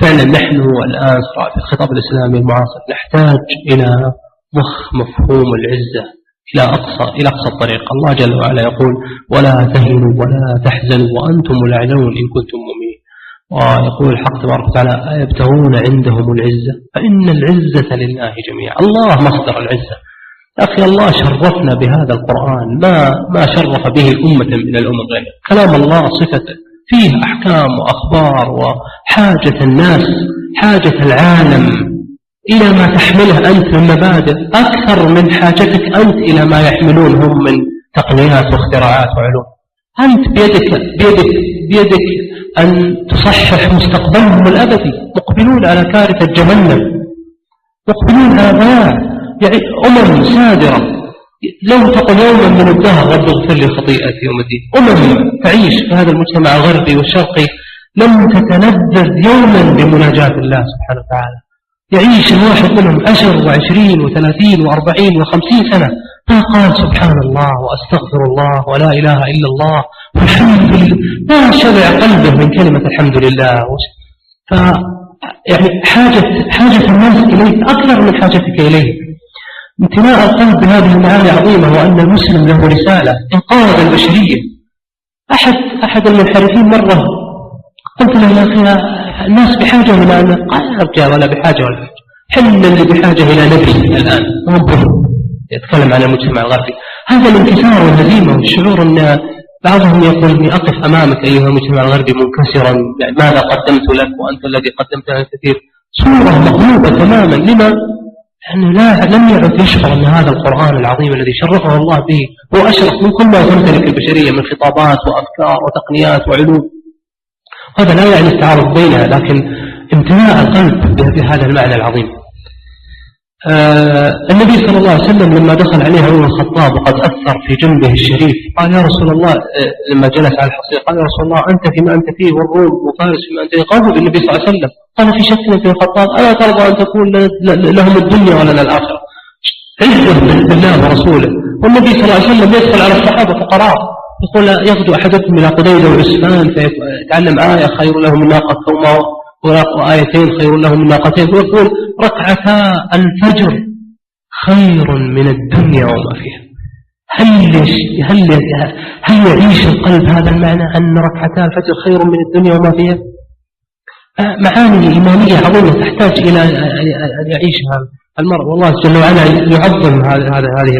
فعلا نحن الآن في الخطاب الإسلامي المعاصر نحتاج إلى ضخ مفهوم العزة إلى أقصى إلى أقصى الطريق. الله جل وعلا يقول ولا تهنوا ولا تحزنوا وأنتم الأعلون إن كنتم مؤمنين. ويقول الحق تبارك وتعالى يبتغون عندهم العزة؟ فإن العزة لله جميعا. الله مصدر العزة. أخي الله شرفنا بهذا القرآن ما ما شرف به أمة من الأمم غيره. كلام الله صفته فيه أحكام وأخبار وحاجة الناس حاجة العالم إلى ما تحمله أنت من مبادئ أكثر من حاجتك أنت إلى ما يحملون هم من تقنيات واختراعات وعلوم. أنت بيدك بيدك بيدك أن تصحح مستقبلهم الأبدي. مقبلون على كارثة جهنم. مقبلون ضياع يعني أمم سادرة. لو تقل يوما من الدهر رب اغفر لي خطيئتي يوم الدين أمم تعيش في هذا المجتمع الغربي والشرقي لم تتلذذ يوما بمناجاة الله سبحانه وتعالى. يعيش الواحد منهم عشر وعشرين وثلاثين وأربعين وخمسين سنة. ما قال سبحان الله وأستغفر الله ولا إله إلا الله والحمد لله. ما شبع قلبه من كلمة الحمد لله. ف يعني حاجة حاجة الناس إليك أكثر من حاجتك إليه. امتلاء القلب بهذه المعاني عظيمة وأن المسلم له رسالة إنقاذ البشرية. أحد أحد المنحرفين مرة قلت له يا أخي الناس بحاجة إلى أن قال أرجع ولا بحاجة ولا بحاجة. حنا اللي بحاجة إلى نبي الآن. ربه يتكلم عن المجتمع الغربي. هذا الانكسار والهزيمة والشعور أن بعضهم يقول إني أقف أمامك أيها المجتمع الغربي منكسرا يعني ماذا قدمت لك وأنت الذي قدمت لنا كثير صورة مغلوبة تماما. لما؟ لأنه لا لم يعد يشعر أن هذا القرآن العظيم الذي شرفه الله به. هو أشرف من كل ما تمتلك البشرية من خطابات وأفكار وتقنيات وعلوم. هذا لا يعني التعارض بينها لكن امتلاء القلب بهذا المعنى العظيم. آه النبي صلى الله عليه وسلم لما دخل عليه عمر الخطاب وقد أثر في جنبه الشريف قال يا رسول الله آه لما جلس على الحصير قال يا رسول الله أنت فيما أنت فيه والروم وفارس فيما أنت فيه قالوا بالنبي صلى الله عليه وسلم. قال في شك في الخطاب ألا ترضى أن تكون لهم الدنيا ولنا الآخرة؟ عزة بالله ورسوله. والنبي صلى الله عليه وسلم يدخل على الصحابة فقراء يقول يغدو أحدكم إلى قديدة وعسفان فيتعلم آية خير له من ناقة قومه وآيتين خير له من ناقتين ويقول ركعتا الفجر خير من الدنيا وما فيها. هل هل هل يعيش القلب هذا المعنى أن ركعتا الفجر خير من الدنيا وما فيها؟ معاني إيمانية عظيمة تحتاج إلى أن يعيشها المرء. والله جل وعلا يعظم هذه المعاني.